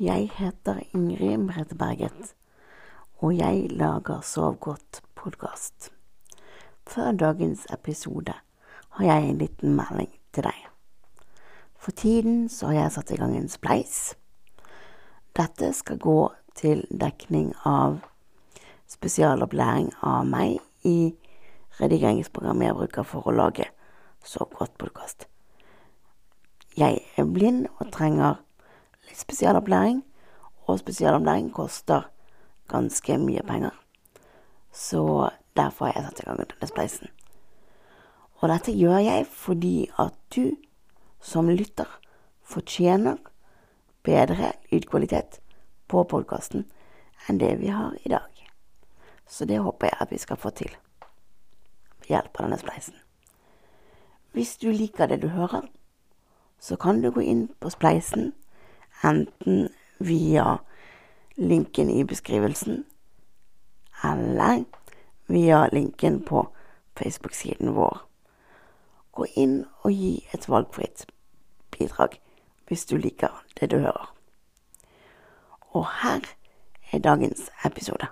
Jeg heter Ingrid Merete Berget, og jeg lager Sov godt-podkast. Før dagens episode har jeg en liten melding til deg. For tiden så har jeg satt i gang en spleis. Dette skal gå til dekning av spesialopplæring av meg i redigeringsprogrammet jeg bruker for å lage Sov godt-podkast. Jeg er blind og trenger spesialopplæring, og spesialopplæring koster ganske mye penger. Så derfor har jeg satt i gang denne spleisen. Og dette gjør jeg fordi at du som lytter fortjener bedre lydkvalitet på podkasten enn det vi har i dag. Så det håper jeg at vi skal få til ved hjelp av denne spleisen. Hvis du liker det du hører, så kan du gå inn på spleisen, enten via linken i beskrivelsen, eller via linken på Facebook-siden vår. Gå inn og gi et valgfritt bidrag hvis du liker det du hører. Og her er dagens episode.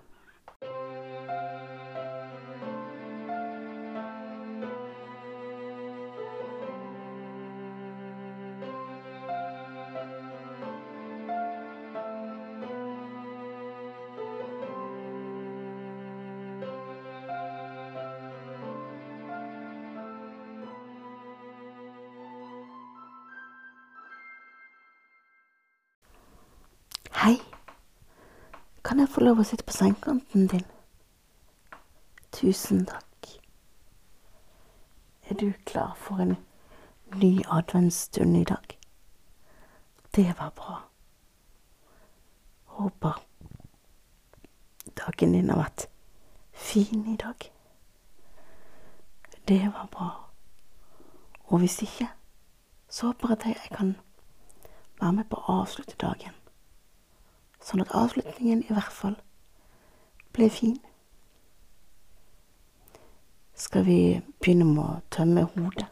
Kan jeg få lov å sitte på sengekanten din? Tusen takk. Er du klar for en ny adventsstund i dag? Det var bra. Håper dagen din har vært fin i dag. Det var bra. Og hvis ikke, så håper jeg at jeg kan være med på å avslutte dagen sånn at avslutningen i hvert fall ble fin. Skal vi begynne med å tømme hodet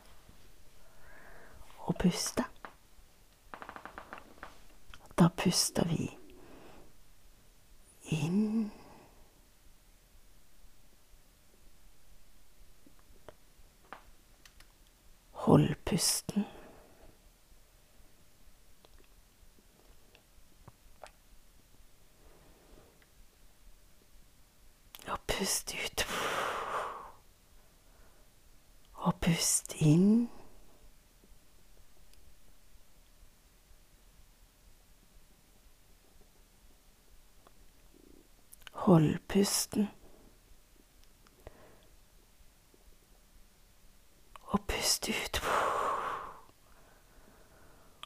og puste? Da puster vi inn. Hold pusten. Og pust ut. Og pust inn. Hold pusten. Og pust ut.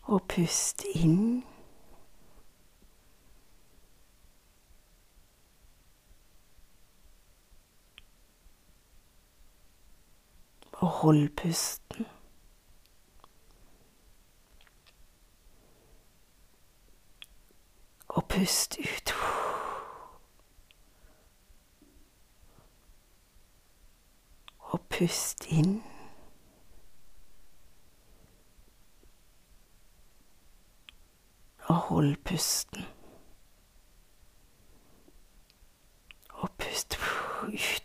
Og pust inn. Og hold pusten. Og pust ut. Og pust inn. Og hold pusten. Og pust ut.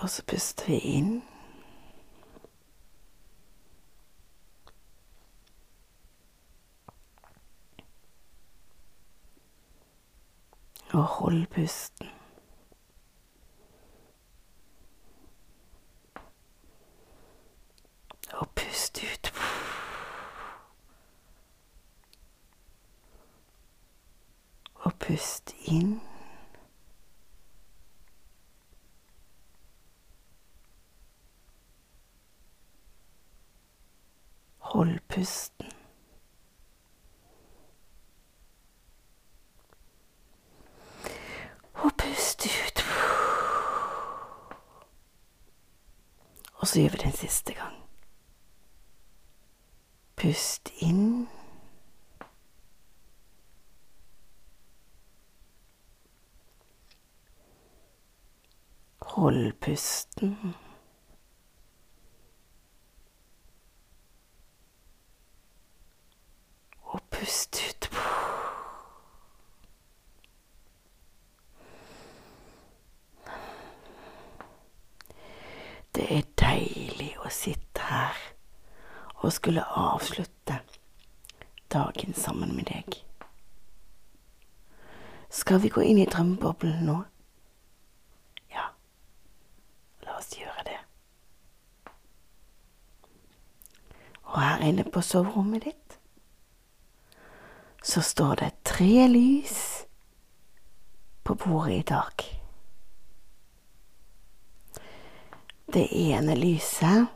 Og så puster vi inn. Og hold pusten. Og pust ut. Og pust inn. Hold pusten. Og pust ut. Og så gjør vi det en siste gang. Pust inn. Hold pusten. Pust ut. Det er deilig å sitte her og skulle avslutte dagen sammen med deg. Skal vi gå inn i drømmeboblen nå? Ja, la oss gjøre det. Og her inne på soverommet ditt så står det tre lys på bordet i dag. Det ene lyset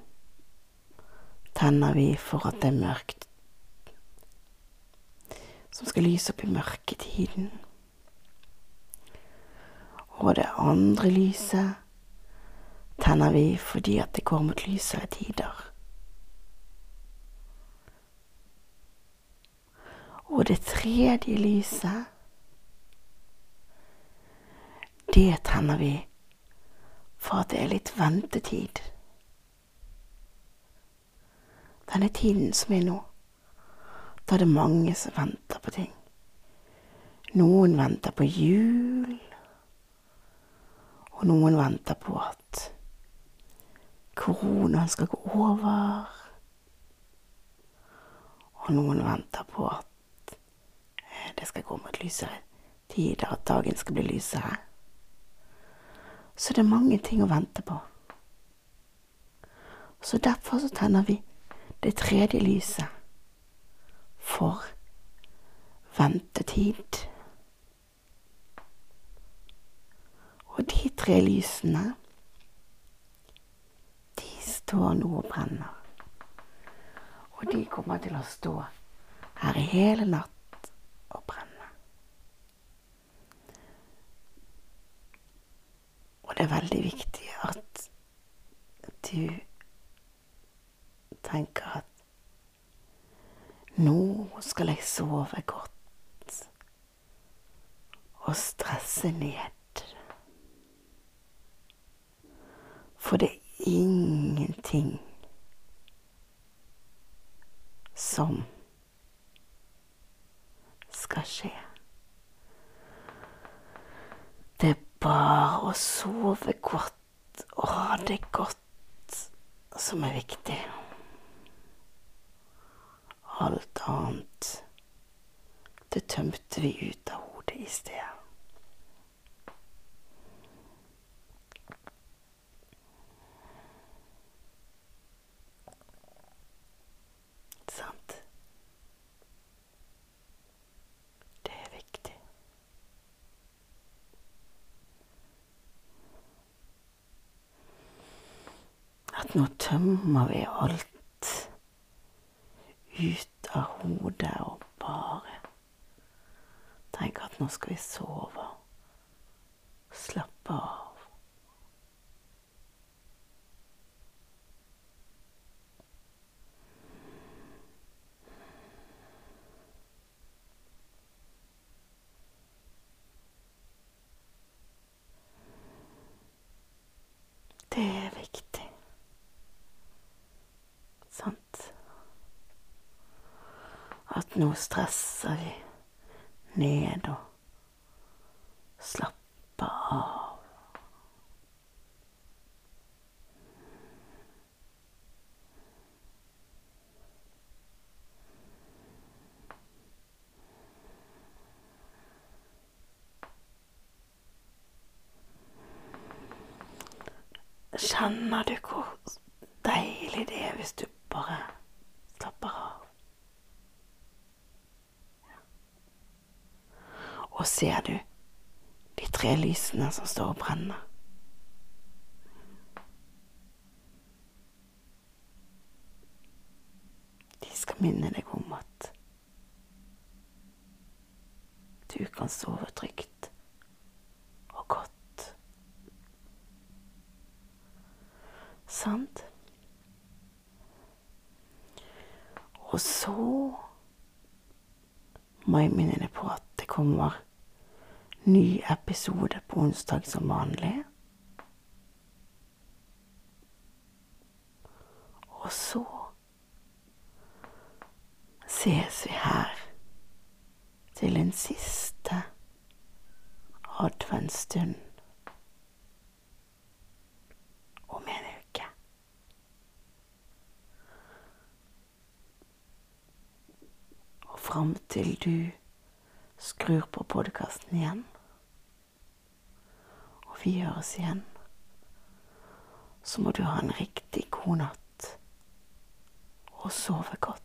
tenner vi for at det er mørkt, som skal lyse opp i mørketiden. Og det andre lyset tenner vi fordi at det går mot lysere tider. Og det tredje lyset, det tenner vi for at det er litt ventetid. Denne tiden som er nå, da er det mange som venter på ting. Noen venter på jul, og noen venter på at koronaen skal gå over. Og noen venter på at skal gå mot lysere tider, at dagen skal bli lysere. Så det er mange ting å vente på. Så derfor så tenner vi det tredje lyset for ventetid. Og de tre lysene, de står nå og brenner. Og de kommer til å stå her hele natt å brenne. Og det er veldig viktig at du tenker at nå skal jeg sove godt og stresse ned. For det er ingenting som skal skje. Det er bare å sove godt og ha det godt som er viktig. Alt annet, det tømte vi ut av hodet i sted. Sant? Det er viktig. At nå tømmer vi alt ut av hodet og bare tenker at nå skal vi sove. Slappe av. Det er viktig. Sant? At nå stresser vi ned og slapper av. Kjenner du hvor deilig det er hvis du bare slapper av? Og ser du de tre lysene som står og brenner? De skal minne deg om at du kan sove trygt og godt. Sant? Og så må jeg minne deg på at det kommer ny episode på onsdag som vanlig. Og så ses vi her til en siste adventsstund om en uke. Og fram til du skrur på podkasten igjen, og vi høres igjen, så må du ha en riktig god natt og sove godt.